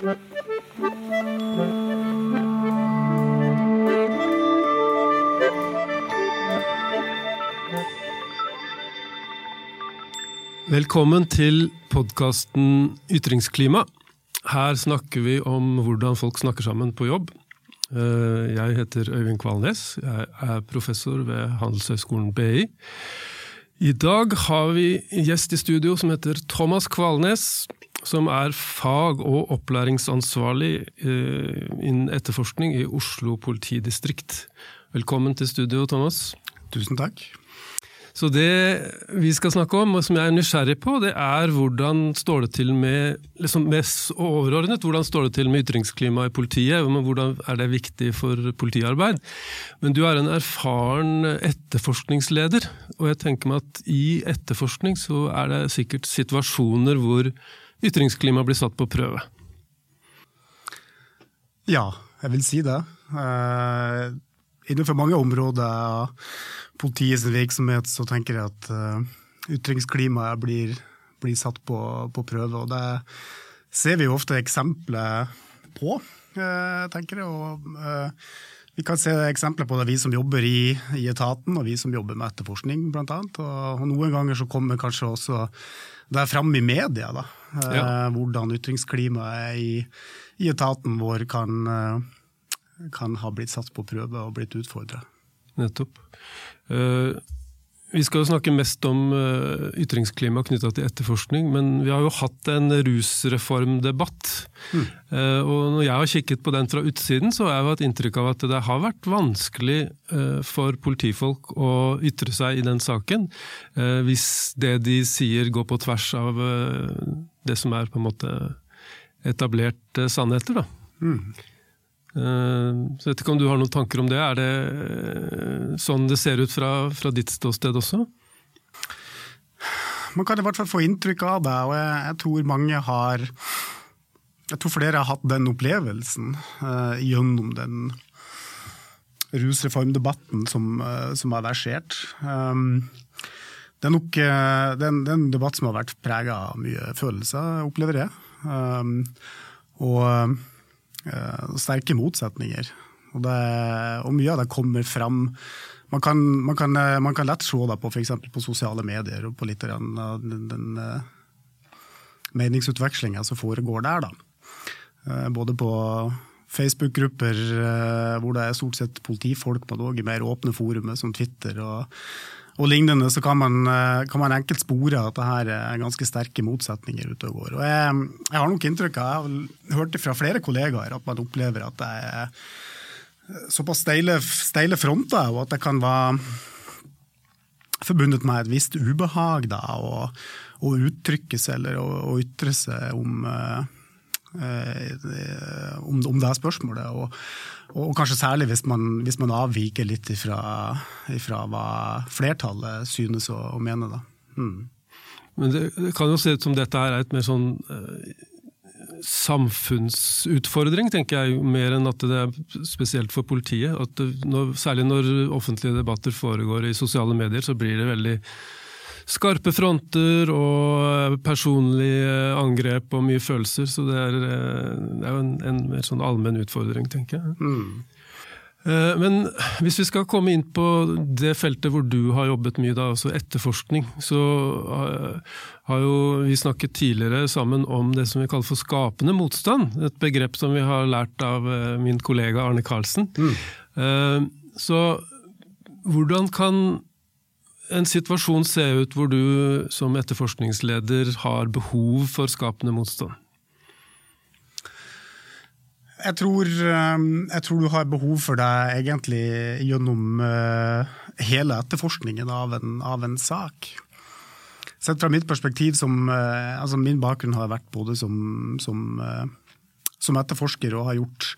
Velkommen til podkasten Ytringsklima. Her snakker vi om hvordan folk snakker sammen på jobb. Eh, jeg heter Øyvind Kvalnes. Jeg er professor ved Handelshøyskolen BI. I dag har vi en gjest i studio som heter Thomas Kvalnes, som er fag- og opplæringsansvarlig eh, innen etterforskning i Oslo politidistrikt. Velkommen til studio, Thomas. Tusen takk. Så det vi skal snakke om, og som jeg er nysgjerrig på, det er hvordan står det til med liksom mest overordnet, hvordan står det til med ytringsklimaet i politiet? Hvordan er det viktig for politiarbeid? Men du er en erfaren etterforskningsleder, og jeg tenker meg at i etterforskning så er det sikkert situasjoner hvor ytringsklimaet blir satt på prøve. Ja, jeg vil si det. Uh, innenfor mange områder politiets virksomhet så tenker jeg at uh, ytringsklimaet blir, blir satt på, på, prøve. Og det ser vi jo ofte eksempler på, uh, tenker jeg. Og, vi kan se eksempler på det vi som jobber i, i, etaten, og vi som jobber med etterforskning, annet. Og, og noen ganger så kommer kanskje også det fram i media, da. Ja. Hvordan ytringsklimaet i, i, etaten vår kan, kan ha blitt satt på prøve og blitt utfordra. Nettopp. Uh, vi skal jo snakke mest om ytringsklima knytta til etterforskning, men vi har jo hatt en rusreformdebatt. Mm. Og når jeg har kikket på den fra utsiden, så har jeg hatt inntrykk av at det har vært vanskelig for politifolk å ytre seg i den saken, hvis det de sier går på tvers av det som er på en måte etablerte sannheter. da. Mm. Eh, så jeg vet ikke om du har noen tanker om det. Er det eh, sånn det ser ut fra, fra ditt ståsted også? Man kan i hvert fall få inntrykk av det, og jeg, jeg tror mange har Jeg tror flere har hatt den opplevelsen uh, gjennom den rusreformdebatten som, uh, som har versert. Um, det er nok uh, det er en debatt som har vært prega av mye følelser, opplever jeg. Um, og uh, sterke motsetninger. Og, det, og, mye av det kommer fram Man kan, man kan, eh, man kan lett se det på f.eks. på sosiale medier og på litt av den, den uh, meningsutvekslinga som foregår der. Uh, både på Facebook-grupper hvor det er stort sett politifolk, men òg i mer åpne forumer som Twitter og og lignende, så kan man, eh, kan man, enkelt spore at det her er ganske sterke motsetninger ute og går. Og jeg, jeg har nok inntrykk av, jeg har hørt det fra flere kollegaer, at man opplever at det er såpass steile, steile fronter, og at det kan være forbundet med et visst ubehag da, å, uttrykke seg eller å, ytre seg om, eh, om, om det spørsmålet. Og, og kanskje særlig hvis man, hvis man avviker litt ifra, ifra, hva flertallet synes og, og mener, Da. Mm. Men det, det, kan jo se ut som dette er et mer sånn eh, samfunnsutfordring, tenker jeg, mer enn at det er spesielt for politiet. Når, særlig når offentlige debatter foregår i sosiale medier, så blir det veldig skarpe fronter og personlige angrep og mye følelser. Så det er, eh, det er jo en, en, mer sånn allmenn utfordring, tenker jeg. Mm. Eh, men hvis vi skal komme inn på det feltet hvor du har jobbet mye, da, altså etterforskning, så har jo vi snakket tidligere sammen om det som vi kaller for skapende motstand. Et begrep som vi har lært av eh, min kollega Arne Karlsen. Mm. Så hvordan kan en situasjon se ut hvor du som etterforskningsleder har behov for skapende motstand? Jeg tror, um, jeg tror, du har behov for det egentlig gjennom uh, hele etterforskningen av en, av en sak. Sett fra mitt perspektiv, som, uh, altså min bakgrunn har vært både som, som, uh, som etterforsker og har gjort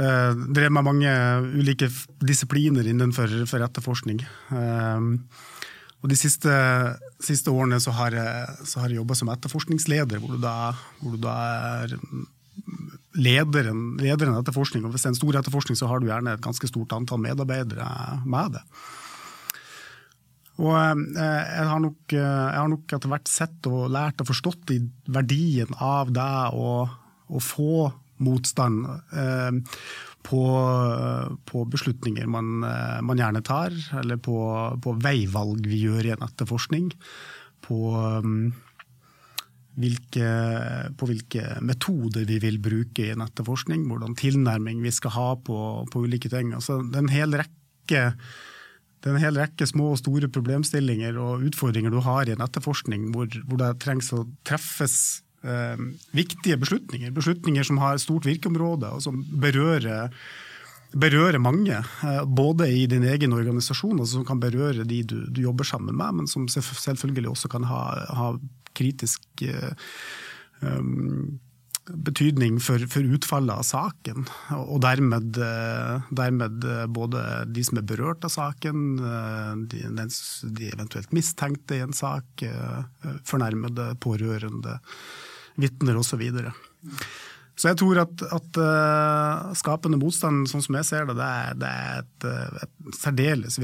Drev med mange ulike disipliner innenfor etterforskning. Og De siste, siste årene så har jeg, så jeg jobba som etterforskningsleder, hvor du da, hvor du da er lederen, lederen etterforskning. Og hvis det er en stor etterforskning, så har du gjerne et ganske stort antall medarbeidere med det. Og eh, jeg har nok, jeg har nok etter hvert sett og lært og forstått verdien av det å, å få motstand på, på, beslutninger man, man, gjerne tar, eller på, på, veivalg vi gjør i en etterforskning. På hvilke, på hvilke metoder vi vil bruke i en etterforskning, hvordan tilnærming vi skal ha på, på ulike ting. Altså, det er en hel rekke det er en hel rekke små og store problemstillinger og utfordringer du har i en etterforskning hvor, hvor det trengs å treffes eh, viktige beslutninger. Beslutninger som har stort virkeområde og som berører, berører mange. Eh, både i din egen organisasjon, altså som kan berøre de du, du, jobber sammen med, men som selvfølgelig også kan ha, ha kritisk um, betydning for, for, utfallet av saken. Og dermed, eh, dermed, både de som er berørt av saken, de, de eventuelt mistenkte i en sak, fornærmede, pårørende, vitner osv. Så, videre. så jeg tror at, at uh, skapende motstand, sånn som jeg ser det, det er, det er et, et særdeles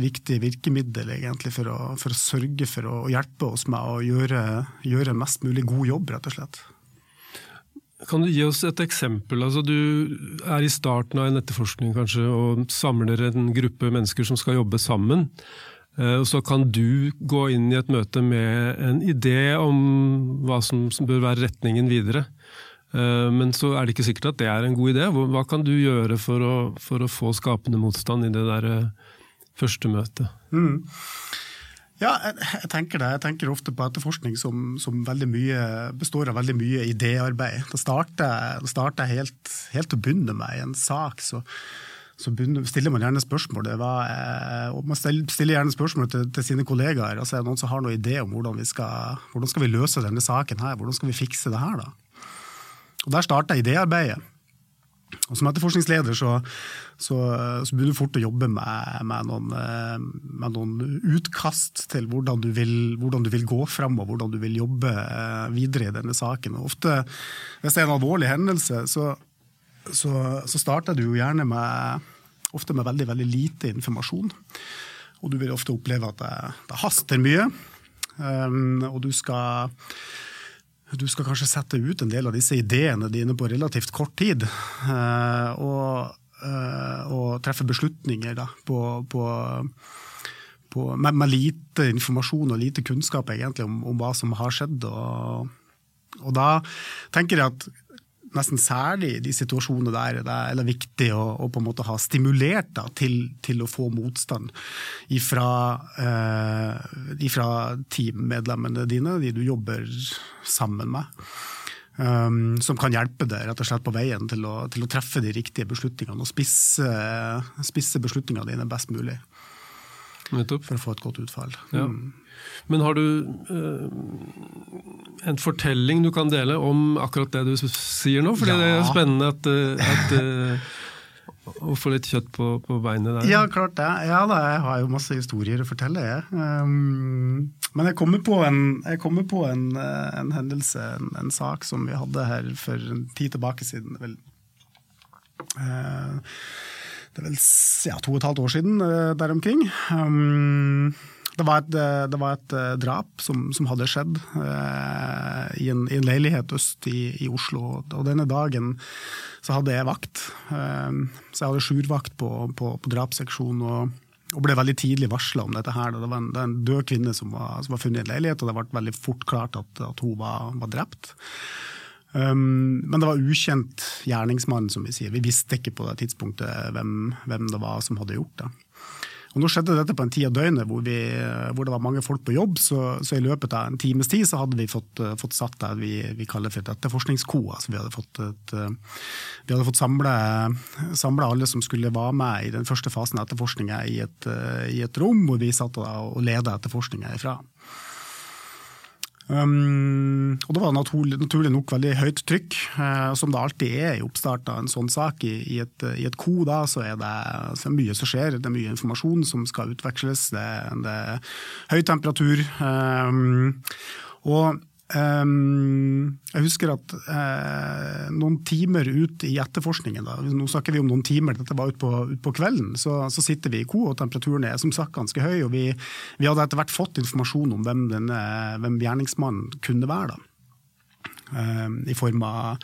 viktig virkemiddel egentlig for å, for å, sørge for å hjelpe oss med å gjøre, gjøre mest mulig god jobb, rett og slett. Kan du gi oss et eksempel? Altså, du er i starten av en etterforskning kanskje, og samler en gruppe mennesker som skal jobbe sammen. Eh, Så kan du gå inn i et møte med en idé om hva som bør være retningen videre. Eh, men så er det ikke sikkert at det er en god idé. Hva kan du gjøre for å, for å få skapende motstand i det der eh, første møtet? Mm. Ja, jeg, tenker det. Jeg tenker ofte på etterforskning som, som mye, består av veldig mye idéarbeid. Det starter, det starter helt, helt, å begynne med i en sak. så, så stiller man gjerne spørsmål. og Man stiller gjerne spørsmål til, til, sine kollegaer. altså Er det noen som har noen idé om hvordan vi skal, hvordan skal vi løse denne saken her? Hvordan skal vi fikse det her? da? Og Der starta idéarbeidet. Og Som etterforskningsleder så, så, så, begynner du fort å jobbe med, med, noen, eh, med noen, utkast til hvordan du, vil, hvordan du vil gå fram og hvordan du vil jobbe eh, videre i denne saken. Og ofte, Hvis det er en alvorlig hendelse, så, så, så starter du jo gjerne med, ofte med veldig, veldig lite informasjon. Og du vil ofte oppleve at det, det haster mye. Um, og du skal du skal kanskje sette ut en del av disse ideene dine på relativt kort tid. Uh, og, uh, og treffe beslutninger da, på, på, på, med, med, lite informasjon og lite kunnskap egentlig om, om hva som har skjedd. Og, og da tenker jeg at nesten særlig de situasjonene der det er viktig å, å, på en måte ha stimulert da, til, til, å få motstand ifra, eh, ifra teammedlemmene dine, de du jobber sammen med. Um, som kan hjelpe deg rett og slett på veien til å, til å treffe de riktige beslutningene og spisse, spisse beslutningene dine best mulig. Nettopp. For å få et godt utfall. Ja. Mm. Men har du uh, en fortelling du kan dele om akkurat det du sier nå? For ja. det er spennende at, eh, at uh, å få litt kjøtt på, på, beinet der. Ja, klart det. Ja, da, jeg har jo masse historier å fortelle, jeg. Um, men jeg kommer på en, kommer på en, en hendelse, en, en, sak som vi hadde her for en tid tilbake siden. vel uh, det er vel ja, to og et halvt år siden der omkring. Um, det var et, eh, det var et eh, drap som, som, hadde skjedd eh, i, en, i, en, leilighet øst i, i, Oslo. Og denne dagen så hadde jeg vakt. Eh, så jeg hadde sjurvakt på, på, på drapsseksjonen. Og, og, ble veldig tidlig varsla om dette. her. Det var en, det en død kvinne som var, som var, funnet i en leilighet, og det ble veldig fort klart at, at hun var, var drept. Um, men det var ukjent gjerningsmann, som vi sier. Vi visste ikke på det tidspunktet hvem, hvem det var som hadde gjort det. Og Nå skjedde dette på en tid av døgnet hvor, vi, hvor, det var mange folk på jobb, så, så, i løpet av en times tid så hadde vi fått, uh, fått satt det vi, vi, kaller for et etterforskningsko. Altså vi hadde fått, hadde fått samle, alle som skulle være med i den første fasen av etterforskninga i, uh, i, et rom, hvor vi satt og, og leda etterforskninga ifra. Um, og det var naturlig, naturlig, nok veldig høyt trykk, uh, som det alltid er i oppstart av en sånn sak. I, i, et, i et, ko da, så er det så mye som skjer, det er mye informasjon som skal utveksles. Det, det er høy temperatur. Um, og Um, jeg husker at uh, noen timer ut i etterforskningen, da, nå snakker vi om noen timer, dette var utpå ut på kvelden, så, så, sitter vi i ko, og temperaturen er som sagt ganske høy. og Vi, vi hadde etter hvert fått informasjon om hvem, denne, hvem gjerningsmannen kunne være. da. um, I form av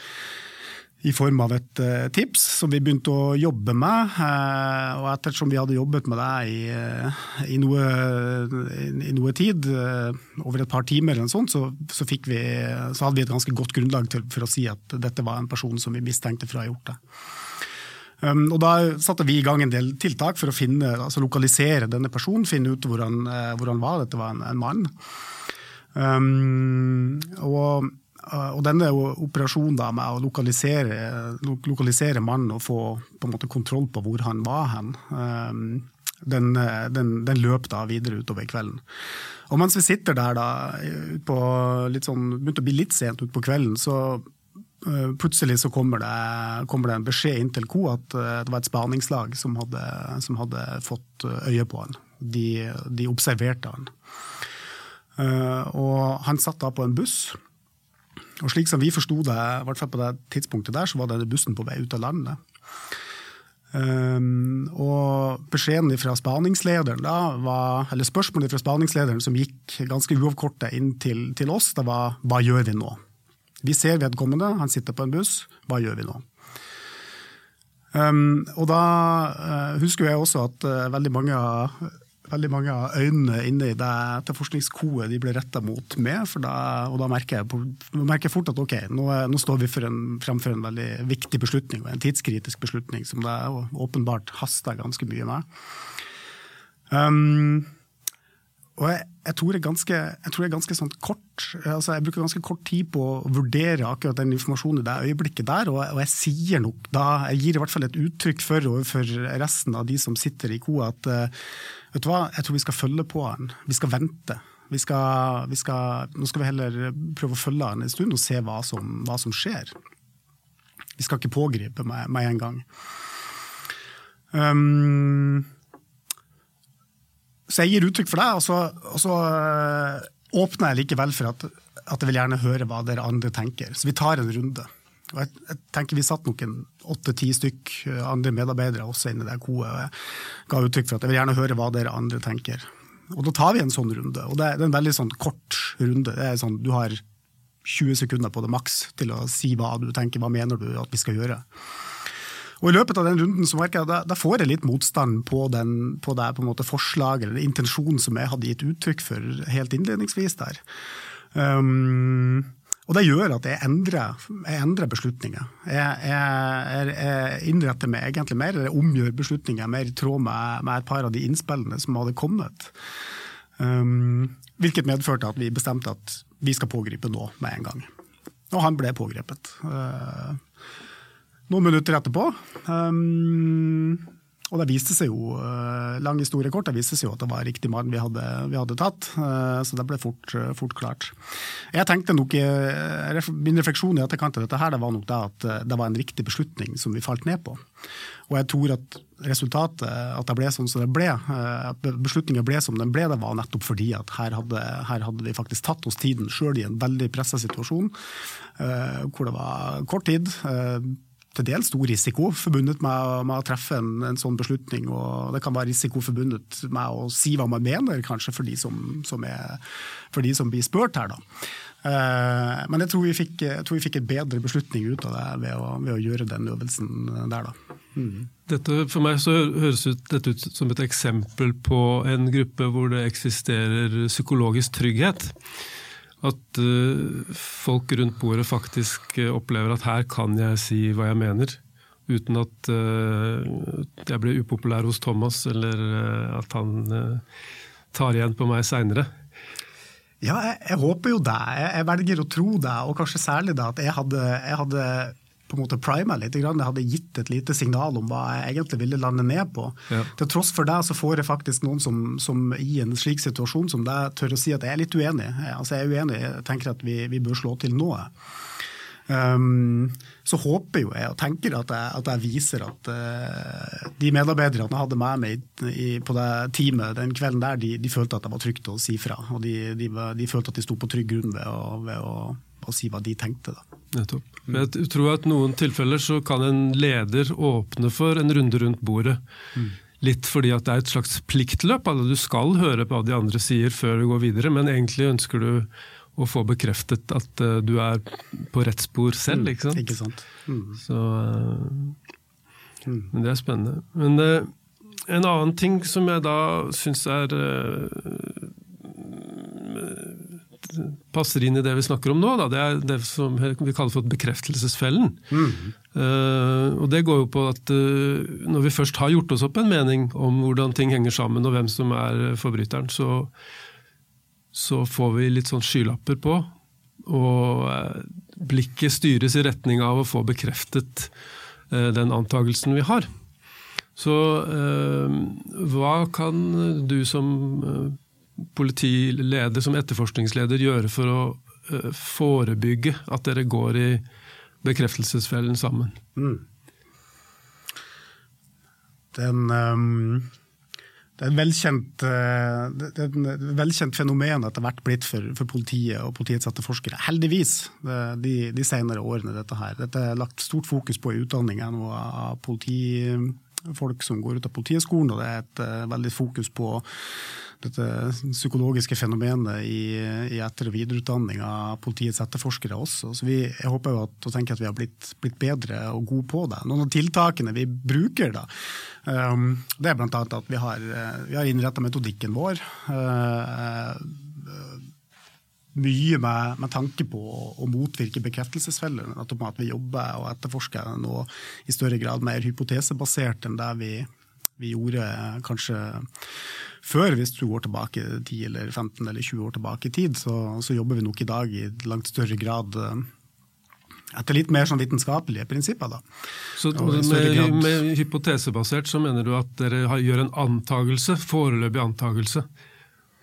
i form av et uh, tips som vi begynte å jobbe med. Uh, og ettersom vi hadde jobbet med det i, uh, i, noe, i noe, tid, over et par timer, eller noe sånt, så, så, vi, så, hadde vi et ganske godt grunnlag til, for å si at dette var en person som vi mistenkte for å ha gjort det. Um, og Da satte vi i gang en del tiltak for å finne, altså lokalisere denne personen, finne ut hvor han, hvor han var. Dette var en, en mann. Um, og Eh, og denne operasjonen da med å lokalisere, lokalisere mannen og få på en måte kontroll på hvor han var hen, eh, den, den, den løp da videre utover kvelden. Og mens vi sitter der da, på litt sånn, begynte å bli litt sent utpå kvelden, så eh, plutselig så kommer det, kommer det, en beskjed inn til Co at det var et spaningslag som hadde, som hadde fått øye på han. De, de observerte han. Og han satt da på en buss og slik som vi forsto det, i hvert fall på det tidspunktet der, så var denne bussen på vei ut av landet. Um, og beskjeden fra spaningslederen da var, eller spørsmålet fra spaningslederen som gikk ganske uavkortet inn til, til, oss, det var hva gjør vi nå? Vi ser vedkommende, han sitter på en buss, hva gjør vi nå? Um, og da uh, husker jeg også at uh, veldig mange av veldig mange av øynene inne i det etterforskningskoet de ble retta mot meg. Det, og da merker jeg, merker fort at ok, nå, nå står vi for en, fremfor en veldig viktig beslutning, en tidskritisk beslutning som det åpenbart haster ganske mye med. Um, og jeg, jeg, tror jeg, ganske, jeg tror jeg er ganske sånn kort altså Jeg bruker ganske kort tid på å vurdere akkurat den informasjonen i det øyeblikket der, og, og jeg sier nok da, jeg gir i hvert fall et uttrykk for overfor resten av de som sitter i koa, at uh, vet du hva, jeg tror vi skal følge på han. Vi skal vente. Vi skal, vi skal, nå skal vi heller prøve å følge han en stund og se hva som, hva som skjer. Vi skal ikke pågripe meg med en gang. Um, så jeg gir uttrykk for det, og så, og så øh, åpner jeg likevel for at, at, jeg vil gjerne høre hva dere andre tenker. Så vi tar en runde. Og jeg, jeg tenker Vi satt nok en åtte-ti stykk øh, andre medarbeidere også inne i det koet. og Jeg ga uttrykk for at jeg vil gjerne høre hva dere andre tenker. Og Da tar vi en sånn runde. og Det, det er en veldig sånn kort runde. Det er sånn, Du har 20 sekunder på det maks til å si hva du tenker, hva mener du at vi skal gjøre. Og I løpet av den runden så merker jeg at da får jeg litt motstand på, den, på det på forslaget eller intensjonen som jeg hadde gitt uttrykk for helt innledningsvis der. Um, og det gjør at jeg endrer, jeg endrer beslutninger. Jeg, jeg, jeg, innretter meg egentlig mer, eller omgjør beslutninger mer i tråd med, med, et par av de innspillene som hadde kommet. Um, hvilket medførte at vi bestemte at vi skal pågripe nå med en gang. Og han ble pågrepet. Uh, noen minutter etterpå. Um, og det viste seg jo, uh, lang historie kort, det viste seg jo at det var riktig mann vi vi hadde tatt. Uh, så det ble fort, uh, fort, klart. Jeg tenkte nok, Min refleksjon i etterkant av dette her, det var nok det at det var en riktig beslutning som vi falt ned på. Og jeg tror at resultatet, at det ble sånn som det ble, at beslutningen ble som den ble, det var nettopp fordi at her hadde, her hadde vi faktisk tatt oss tiden, sjøl i en veldig pressa situasjon, hvor det var kort tid til dels stor risiko forbundet med, med å treffe en, en, sånn beslutning. og Det kan være risiko forbundet med å si hva man mener, kanskje for de som, som, er, for de som blir spurt her. da. Eh, men jeg tror, fikk, jeg tror, vi fikk, en bedre beslutning ut av det ved å, ved å gjøre den øvelsen der. da. Mm. Dette, for meg så høres dette ut som et eksempel på en gruppe hvor det eksisterer psykologisk trygghet. At uh, folk rundt bordet faktisk uh, opplever at her kan jeg si hva jeg mener. Uten at uh, jeg blir upopulær hos Thomas, eller at han tar igjen på meg seinere. Ja, jeg, jeg, håper jo det. Jeg, jeg, velger å tro det, og kanskje særlig det at jeg hadde, jeg hadde på en måte prima litt. Jeg hadde gitt et lite signal om hva jeg egentlig ville lande ned på. Ja. Til tross for det så får jeg faktisk noen som, som i en slik situasjon som deg tør å si at jeg er litt uenig. Altså jeg er uenig, jeg tenker at vi, vi bør slå til nå. Um, så håper jo jeg og tenker at jeg, at jeg viser at uh, de medarbeiderne jeg hadde med meg i, i, på det teamet den kvelden der, de, de, følte at det var trygt å si fra. Og de, de, de følte at de sto på trygg grunn ved å, ved å, å si hva de tenkte. Da. Nettopp. Jeg tror at noen tilfeller så kan en leder åpne for en runde rundt bordet. Mm. Litt fordi at det er et slags pliktløp. Altså du skal høre på hva de andre sier før du går videre, men egentlig ønsker du å få bekreftet at uh, du er på rett spor selv, Mm, ikke sant? Ikke sant? Mm. Så uh, Mm. Men det er spennende. Men uh, en annen ting som jeg da syns er passer inn i det vi snakker om nå, da, det er det som vi kaller for bekreftelsesfellen. Mm. Uh, og Det går jo på at uh, når vi først har gjort oss opp en mening om hvordan ting henger sammen og hvem som er forbryteren, så, så får vi litt sånn skylapper på. Og uh, blikket styres i retning av å få bekreftet den antagelsen vi har. Så hva kan du som politileder, som etterforskningsleder, gjøre for å forebygge at dere går i bekreftelsesfellen sammen? Mm. Det er en, um, det er en velkjent, uh, det er en velkjent fenomen etter hvert blitt for, for, politiet og politiets etterforskere. Heldigvis, de, de senere årene. Dette her. Dette er lagt stort fokus på i utdanninga av politifolk som går ut av Politihøgskolen, og det er et veldig fokus på dette psykologiske fenomenet i, i etter- og videreutdanning av politiets etterforskere også. Så vi, jeg håper jo at, og tenker at vi har blitt, blitt, bedre og gode på det. Noen av tiltakene vi bruker, da, um, det er bl.a. at vi har, vi har innretta metodikken vår. Uh, mye med, med, tanke på å motvirke bekreftelsesfeller. At vi jobber og etterforsker nå i større grad mer hypotesebasert enn det vi, vi gjorde kanskje før, hvis du går tilbake 10 eller 15 eller 20 år tilbake i tid, så, så jobber vi nok i dag i langt større grad etter litt mer sånn vitenskapelige prinsipper. Da. Så med, med, hypotesebasert så mener du at dere gjør en antagelse, foreløpig antagelse,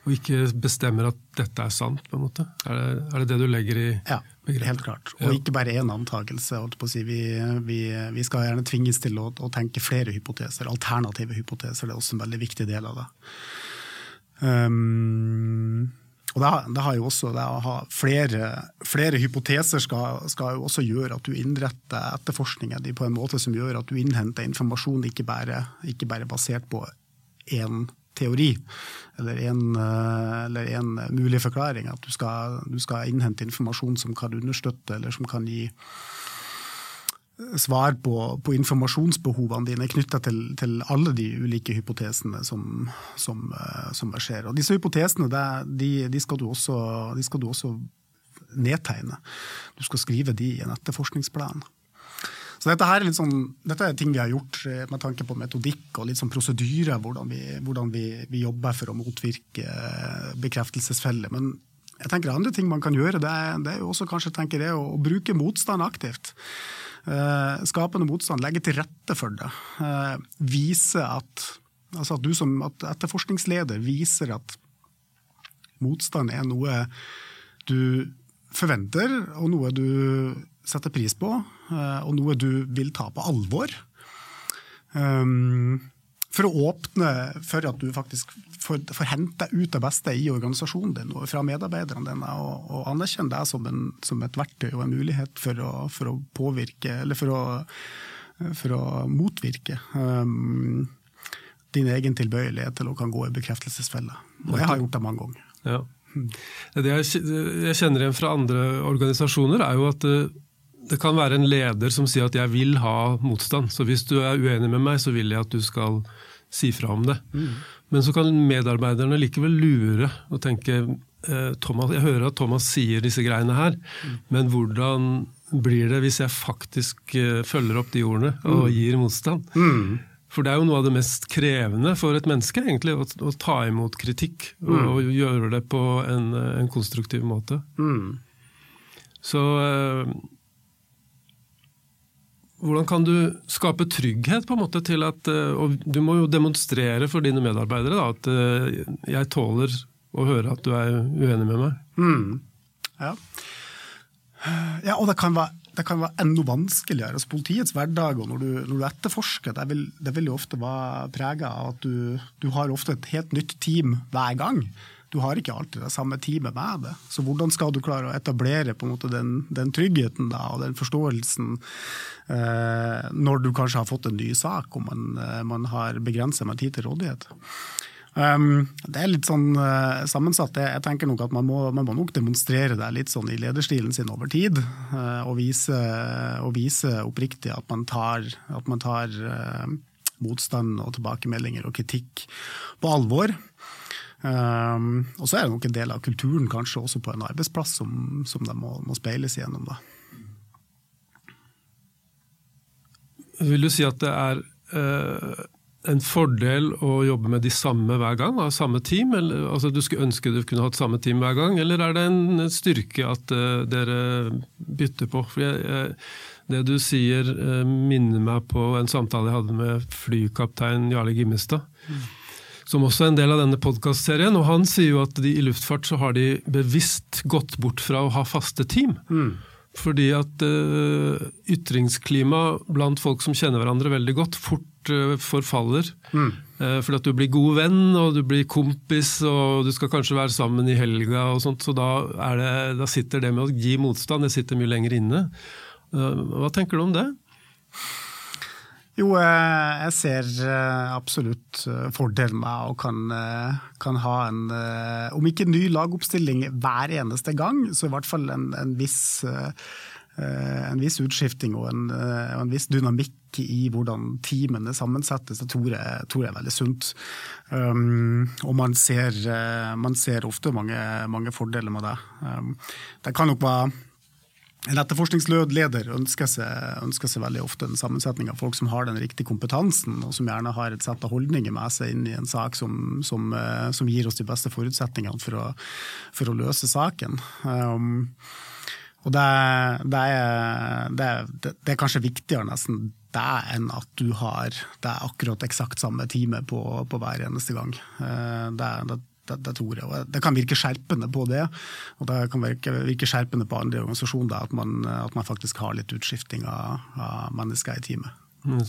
og ikke bestemmer at dette er sant? på en måte? Er det er det, det, du legger i ja, begrepet? helt klart. Og ja. ikke bare én antakelse. Si. Vi, vi, vi, skal gjerne tvinges til å, å, tenke flere hypoteser, alternative hypoteser. Det er også en veldig viktig del av det. Um, og det, det, har jo også, det å ha flere, flere hypoteser skal, skal, jo også gjøre at du innretter etterforskningen din på en måte som gjør at du innhenter informasjon ikke bare, ikke bare basert på én teori eller en, eller en, mulig forklaring. At du skal, du skal, innhente informasjon som kan understøtte eller som kan gi svar på, på informasjonsbehovene dine knytta til, til, alle de ulike hypotesene som, som, som skjer. Og disse hypotesene de, de, skal også, de, skal du også, nedtegne. Du skal skrive de i en etterforskningsplan. Så dette, her er litt sånn, dette er ting vi har gjort med tanke på metodikk og litt sånn prosedyrer, hvordan, vi, hvordan vi, vi, jobber for å motvirke bekreftelsesfeller. Men jeg tenker andre ting man kan gjøre, det er, det er jo også kanskje tenker jeg, å, å bruke motstand aktivt. Eh, skapende motstand, legge til rette for det. Eh, vise at, altså at du som at etterforskningsleder viser at motstand er noe du forventer, og noe du setter pris på, uh, og noe du vil ta på alvor. Um, for å åpne for at du faktisk får, får hente ut det beste i organisasjonen din og fra medarbeiderne dine, og, og anerkjenne deg som, en, som, et verktøy og en mulighet for å, for å påvirke, eller for å, for å motvirke um, din egen tilbøyelighet til å kan gå i bekreftelsesfelle. Og jeg har gjort det mange ganger. Ja. Det jeg kjenner igjen fra andre organisasjoner, er jo at det kan være en leder som sier at 'jeg vil ha motstand', så hvis du er uenig med meg, så vil jeg at du skal si fra om det. Mm. Men så kan medarbeiderne likevel lure og tenke eh, Thomas, Jeg hører at Thomas sier disse greiene her, mm. men hvordan blir det hvis jeg faktisk eh, følger opp de ordene og mm. gir motstand? Mm. For det er jo noe av det mest krevende for et menneske, egentlig, å, å ta imot kritikk. Og, Mm. og, gjøre det på en, en konstruktiv måte. Mm. Så eh, hvordan kan du skape trygghet på en måte til at Og du må jo demonstrere for dine medarbeidere da, at jeg tåler å høre at du er uenig med meg. Mm. Ja. ja. og det kan være, det kan være enda vanskeligere. Altså, politiets hverdag og når du, når du etterforsker, det vil, det vil jo ofte være prega av at du, du har ofte et helt nytt team hver gang du har ikke alltid det samme teamet med deg. Så hvordan skal du klare å etablere måte den, den tryggheten da, og den forståelsen eh, når du kanskje har fått en ny sak og man, eh, man har begrenset med tid til rådighet? Um, det er litt sånn uh, sammensatt. Jeg, jeg, tenker nok at man må, man må, nok demonstrere det litt sånn i lederstilen sin over tid. Uh, og, vise, og, vise, oppriktig at man tar, at man tar uh, motstand og tilbakemeldinger og kritikk på alvor. Um, og så er det nok en del av kulturen kanskje også på en arbeidsplass som, som det må, må speiles gjennom. da. Vil du si at det er en fordel å jobbe med de samme hver gang, av samme team? Eller, altså Du skulle ønske du kunne hatt samme team hver gang, eller er det en styrke at uh, dere bytter på? For jeg, jeg, Det du sier uh, minner meg på en samtale jeg hadde med flykaptein Jarle Gimmestad. Mm. Som også er en del av denne podkastserien. Og han sier jo at de, i luftfart så har de bevisst gått bort fra å ha faste team. Mm. Fordi at uh, ytringsklima blant folk som kjenner hverandre veldig godt, fort uh, forfaller. Mm. Uh, fordi at du blir god venn, og du blir kompis, og du skal kanskje være sammen i helga. og sånt, Så da, det, da sitter det med å gi motstand, det sitter mye lenger inne. hva tenker du om det? Jo, eh, jeg ser eh, absolutt eh, fordelen med å kan, kan, ha en, om ikke ny lagoppstilling hver eneste gang, så i hvert fall en, en, viss, en viss, utskifting og en, en, viss dynamikk i hvordan teamene sammensettes. Det tror jeg, tror jeg er veldig sunt. Um, og man ser, man ser ofte mange, mange, fordeler med det. Um, det kan nok være en etterforskningsleder ønsker seg, ønsker seg, veldig ofte en sammensetning av folk som har den riktige kompetansen, og som gjerne har et sett av holdninger med seg inn i en sak som, som, eh, som gir oss de beste forutsetningene for å, for å løse saken. Um, og det, det, er, det, det, er, kanskje viktigere nesten det enn at du har det er akkurat eksakt samme time på, på hver eneste gang. Uh, det, det det, tror jeg. Det kan virke skjerpende på det, og det kan virke, virke skjerpende på andre organisasjoner at man, at man, faktisk har litt utskifting av, av mennesker i teamet. Mm.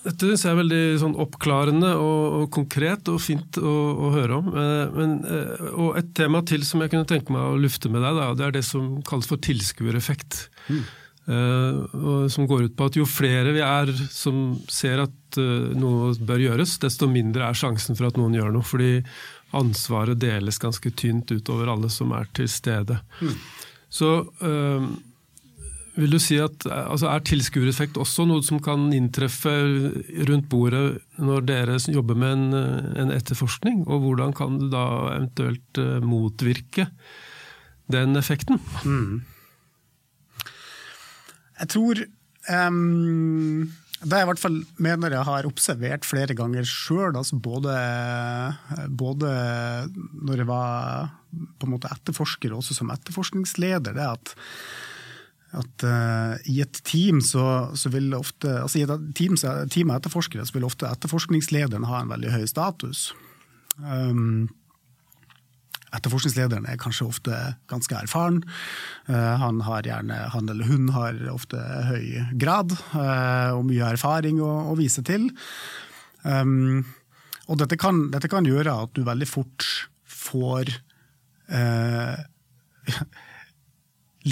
Dette synes jeg er veldig sånn oppklarende og, og, konkret og fint å, å høre om. Eh, men, eh, og et tema til som jeg kunne tenke meg å lufte med deg, da, det er det som kalles for tilskuereffekt. Mm. Uh, som går ut på at jo flere vi er som ser at uh, noe bør gjøres, desto mindre er sjansen for at noen gjør noe. Fordi ansvaret deles ganske tynt utover alle som er til stede. Mm. Så øh, vil du si at altså Er tilskuereffekt også noe som kan inntreffe rundt bordet når dere jobber med en, en etterforskning? Og hvordan kan du da eventuelt motvirke den effekten? Mm. Jeg tror um, det jeg i hvert fall mener jeg har observert flere ganger sjøl, altså både, både, når jeg var på en måte etterforsker og som etterforskningsleder, det at, at uh, i et team så, så vil ofte altså i et team, team av etterforskere så vil ofte etterforskningslederen ha en veldig høy status. Um, Etterforskningslederen er kanskje ofte ganske erfaren. Eh, han, gjerne, han eller hun har ofte høy grad eh, og mye erfaring å, å vise til. Um, og dette kan, dette kan, gjøre at du veldig fort får uh,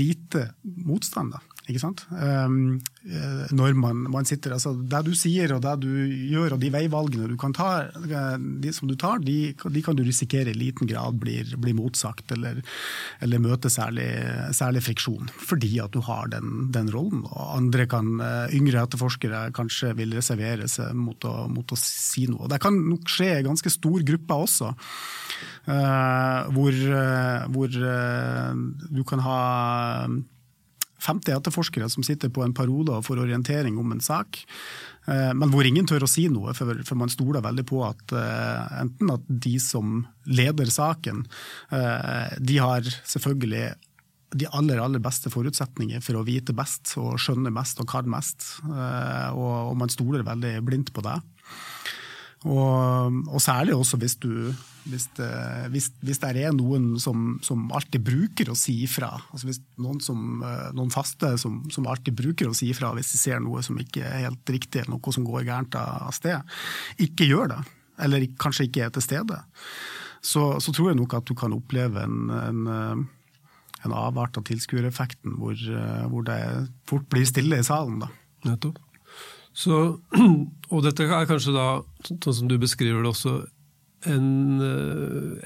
lite motstand. Da. Ikke sant? Um, når man, man, sitter, altså Det du sier og det du gjør og de veivalgene du kan ta, de som du tar, de, de kan du risikere i liten grad blir, blir motsagt eller, eller møte særlig, særlig, friksjon. Fordi at du har den, den rollen. Og andre kan, eh, yngre etterforskere kanskje vil reservere seg mot å, mot å si noe. Det kan nok skje i ganske stor gruppe også. Uh, hvor, uh, hvor uh, du kan ha 50 etterforskere som sitter på en parole og får orientering om en sak. Eh, men hvor ingen tør å si noe, for man stoler veldig på at eh, enten at de som leder saken, eh, de har selvfølgelig de aller aller beste forutsetninger for å vite best og skjønne mest og kan mest. Og man stoler veldig blindt på det. Og, og særlig også hvis, du, hvis, det, hvis, hvis det er noen som, som, alltid bruker å si ifra. Altså hvis noen, som, eh, noen faste som, som, alltid bruker å si ifra hvis de ser noe som ikke er helt riktig, noe som går gærent av sted, ikke gjør det. Eller kanskje ikke er til stede. Så, så tror jeg nok at du kan oppleve en, en, eh, en avart av tilskuereffekten hvor, eh, hvor, det fort blir stille i salen. Nettopp. Så, og dette er kanskje da, sånn som du beskriver det også, en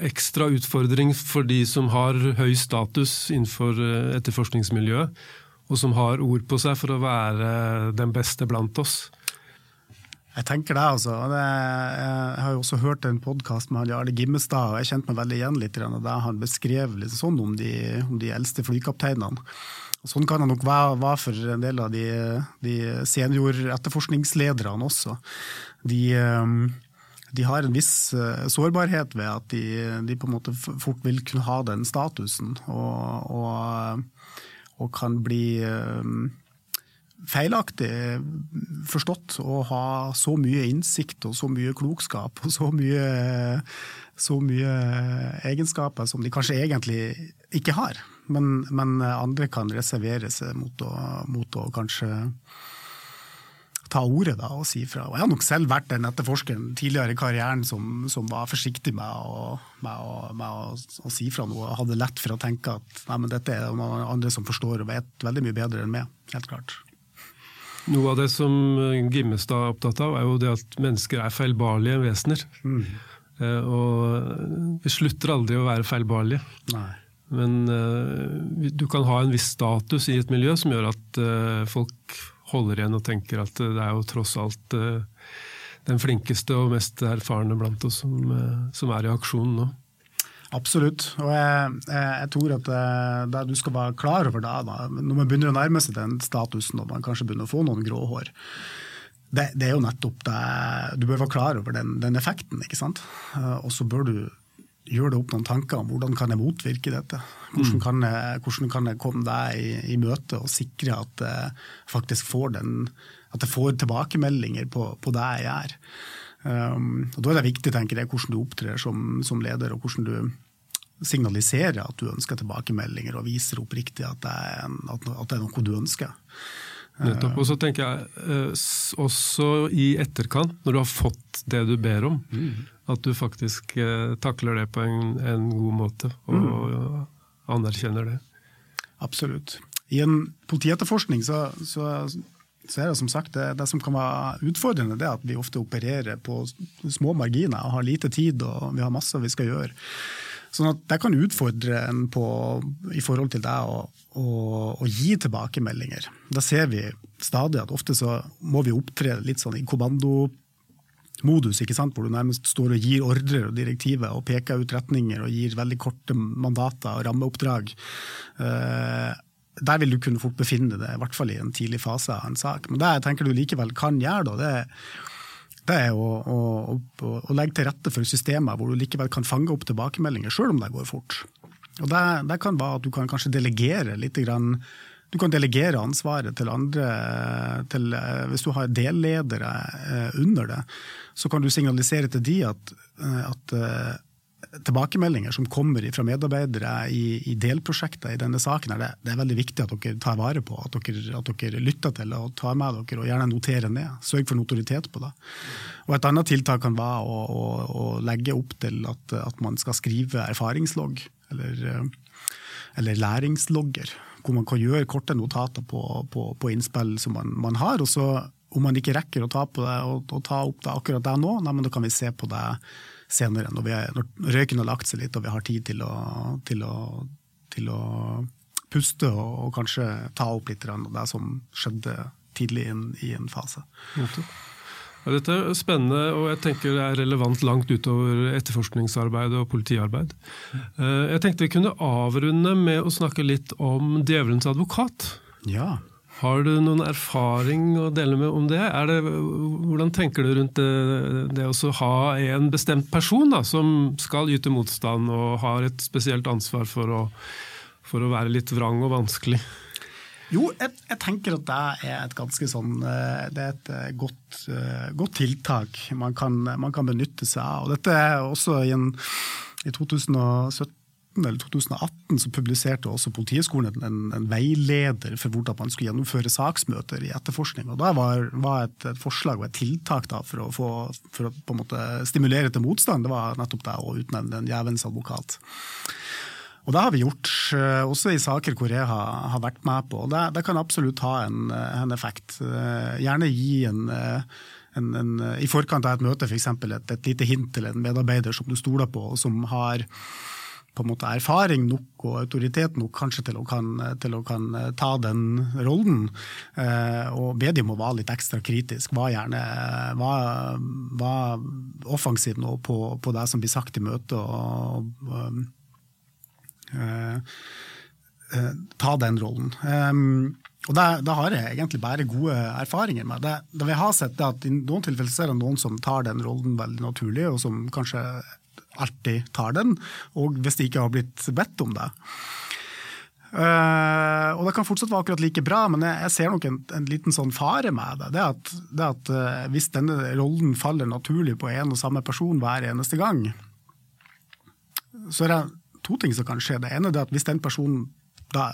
ekstra utfordring for de som har høy status innenfor etterforskningsmiljøet, og som har ord på seg for å være den beste blant oss. Jeg tenker det, altså. Jeg har jo også hørt en podkast med Jarle Gimmestad, og jeg kjente meg veldig igjen litt der han beskrev litt sånn om de, om de eldste flykapteinene. Sånn kan det nok være, for en del av de, de senioretterforskningslederne også. De, de, har en viss eh, sårbarhet ved at de, de, på en måte fort vil kunne ha den statusen, og, og, og kan bli feilaktig forstått å ha så mye innsikt og så mye klokskap og så mye, så mye egenskaper som de kanskje egentlig ikke har. Men, men andre kan reservere seg mot å, mot å, kanskje ta ordet da, og si fra. Og jeg har nok selv vært den etterforskeren tidligere i karrieren som, som var forsiktig med, å, med, å, med å, å, si fra noe. Jeg hadde lett for å tenke at nei, dette er noen andre som forstår og vet veldig mye bedre enn meg. helt klart. Noe av det som Gimmestad er opptatt av, er jo det at mennesker er feilbarlige vesener. Mm. Eh, og vi slutter aldri å være feilbarlige. Nei. Men uh, du kan ha en viss status i et miljø som gjør at uh, folk holder igjen og tenker at det er jo tross alt den flinkeste og mest erfarne blant oss som, som er i aksjon nå. Absolutt. Og jeg, jeg, tror at eh, det, du skal være klar over det da, når man begynner å nærme seg den statusen og man kanskje begynner å få noen grå hår. Det, det er jo nettopp det Du bør være klar over den, den effekten, ikke sant. Eh, og så bør du gjøre deg opp noen tanker om hvordan kan jeg motvirke dette. Hvordan mm. kan jeg, hvordan kan jeg komme deg i, i, møte og sikre at jeg faktisk får den, at jeg får tilbakemeldinger på, på det jeg gjør. Um, og Da er det viktig tenker jeg, hvordan du opptrer som, som, leder, og hvordan du signaliserer at du ønsker tilbakemeldinger og viser oppriktig at det er, en, at, at det er noe du ønsker. Nettopp. Og så tenker jeg eh, også i etterkant, når du har fått det du ber om, mm. At du faktisk eh, takler det på en, en god måte og, mm. og anerkjenner det. Absolutt. I en politietterforskning så, så så er det som sagt det, det, som kan være utfordrende, det er at vi ofte opererer på små marginer og har lite tid og vi har masse vi skal gjøre. Sånn at Det kan utfordre en på, i forhold til deg å, å, å, gi tilbakemeldinger. Da ser vi stadig at ofte så må vi opptre litt sånn i kommandomodus, ikke sant? hvor du nærmest står og gir ordrer og direktiver og peker ut retninger og gir veldig korte mandater og rammeoppdrag. Uh, der vil du kunne fort befinne deg, i hvert fall i en tidlig fase av en sak. Men det jeg tenker du likevel kan gjøre, det, er å, å, legge til rette for systemer hvor du likevel kan fange opp tilbakemeldinger, sjøl om det går fort. Og det, det, kan være at du kan kanskje delegere litt grann, du kan delegere ansvaret til andre. Til, eh, hvis du har delledere eh, under det, så kan du signalisere til de at, eh, at tilbakemeldinger som kommer fra medarbeidere i, i delprosjekter i denne saken, er det, det, er veldig viktig at dere tar vare på, at dere, at dere lytter til og tar med dere og gjerne noterer ned. Sørg for notoritet på det. Og Et annet tiltak kan være å, å, å legge opp til at, at, man skal skrive erfaringslogg, eller, eller, læringslogger, hvor man kan gjøre korte notater på, på, på innspill som man, man har. og så om man ikke rekker å ta, på det, og, og ta opp det akkurat der nå, nei, men da kan vi se på det senere, når, er, når røyken har lagt seg litt og vi har tid til å, til å, til å puste og, og, kanskje ta opp litt av det som skjedde tidlig inn, i en fase. Ja, dette er spennende, og jeg tenker det er relevant langt utover etterforskningsarbeid og politiarbeid. Eh, jeg tenkte vi kunne avrunde med å snakke litt om djevelens advokat. Ja. Har du noen erfaring å dele med om det? det hvordan tenker du rundt det, det å ha en bestemt person da, som skal yte motstand og har et spesielt ansvar for å, for å være litt vrang og vanskelig? Jo, jeg, jeg, tenker at det er et ganske sånn eh, Det er et eh, godt, eh, godt tiltak man kan, man kan, benytte seg av. Og dette er også i, en, i 2017 eller 2018 så publiserte også Politihøgskolen en, en, veileder for hvordan man skulle gjennomføre saksmøter i etterforskning. og Da var, var et, et, forslag og et tiltak da, for å, få, for å stimulere til motstand, det var nettopp det å utnevne en djevelens advokat. Og det har vi gjort, også i saker hvor jeg har, har vært med på. Det, det kan absolutt ha en, en effekt. Gjerne gi en en, en, i forkant av et møte f.eks. Et, et lite hint til en medarbeider som du stoler på, og som har på en måte erfaring nok og autoritet nok kanskje til å kan, til å kan ta den rollen. Eh, og be dem å være litt ekstra kritisk. Var gjerne var, var offensiv nå på, på, det som blir sagt i møtet. og, og eh, eh, ta den rollen. Um, og det, det, har jeg egentlig bare gode erfaringer med. Det, det vi har sett er at I noen tilfeller er det noen som tar den rollen veldig naturlig, og som kanskje alltid tar den, og hvis de ikke har blitt bedt om det. Uh, og det kan fortsatt være akkurat like bra, men jeg, jeg ser nok en, en, liten sånn fare med det. Det at, det at uh, Hvis denne rollen faller naturlig på en og samme person hver eneste gang, så er det to ting som kan skje. Det ene er at hvis den personen da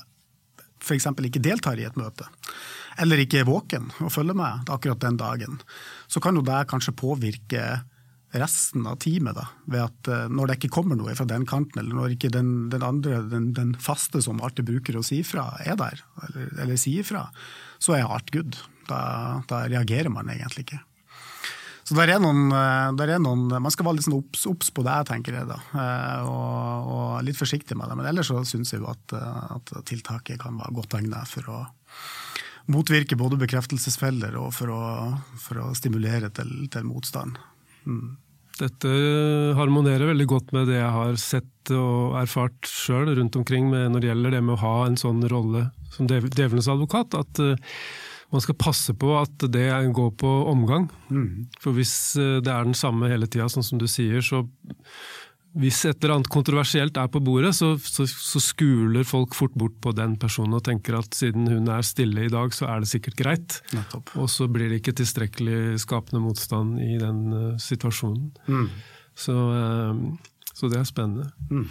f.eks. ikke deltar i et møte, eller ikke er våken og følger med akkurat den dagen, så kan jo det kanskje påvirke resten av teamet. Da, ved at uh, Når det ikke kommer noe fra den kanten, eller når ikke den, den andre, den, den, faste som alltid bruker å si fra, er der, eller, eller sier fra, så er art good. Da, da reagerer man egentlig ikke. Så der er noen, eh, der er noen, Man skal være litt sånn obs på det, tenker jeg. da, eh, og, og, litt forsiktig med det. Men ellers så syns jeg jo at, eh, at, tiltaket kan være godt egnet for å motvirke både bekreftelsesfeller og for å, for å stimulere til, til motstand. Mm. Dette harmonerer veldig godt med det jeg har sett og erfart sjøl rundt omkring når det gjelder det med å ha en sånn rolle som djevelens advokat. at man skal passe på at det går på omgang. Mm. For hvis eh, det er den samme hele tida, sånn som du sier, så hvis et eller annet kontroversielt er på bordet, så, så, så, skuler folk fort bort på den personen og tenker at siden hun er stille i dag, så er det sikkert greit. Nettopp. Og så blir det ikke tilstrekkelig skapende motstand i den uh, situasjonen. Mm. Så, uh, så, det er spennende. Mm.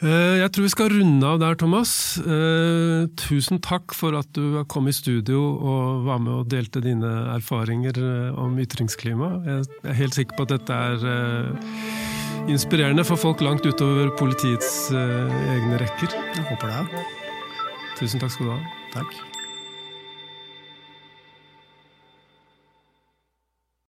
Eh, jeg tror vi skal runde av der, Thomas. Eh, tusen takk for at du kom i studio og var med og delte dine erfaringer eh, om ytringsklima. Jeg er helt sikker på at dette er inspirerende for folk langt utover politiets egne rekker. Jeg håper det. Tusen takk skal du ha. Takk.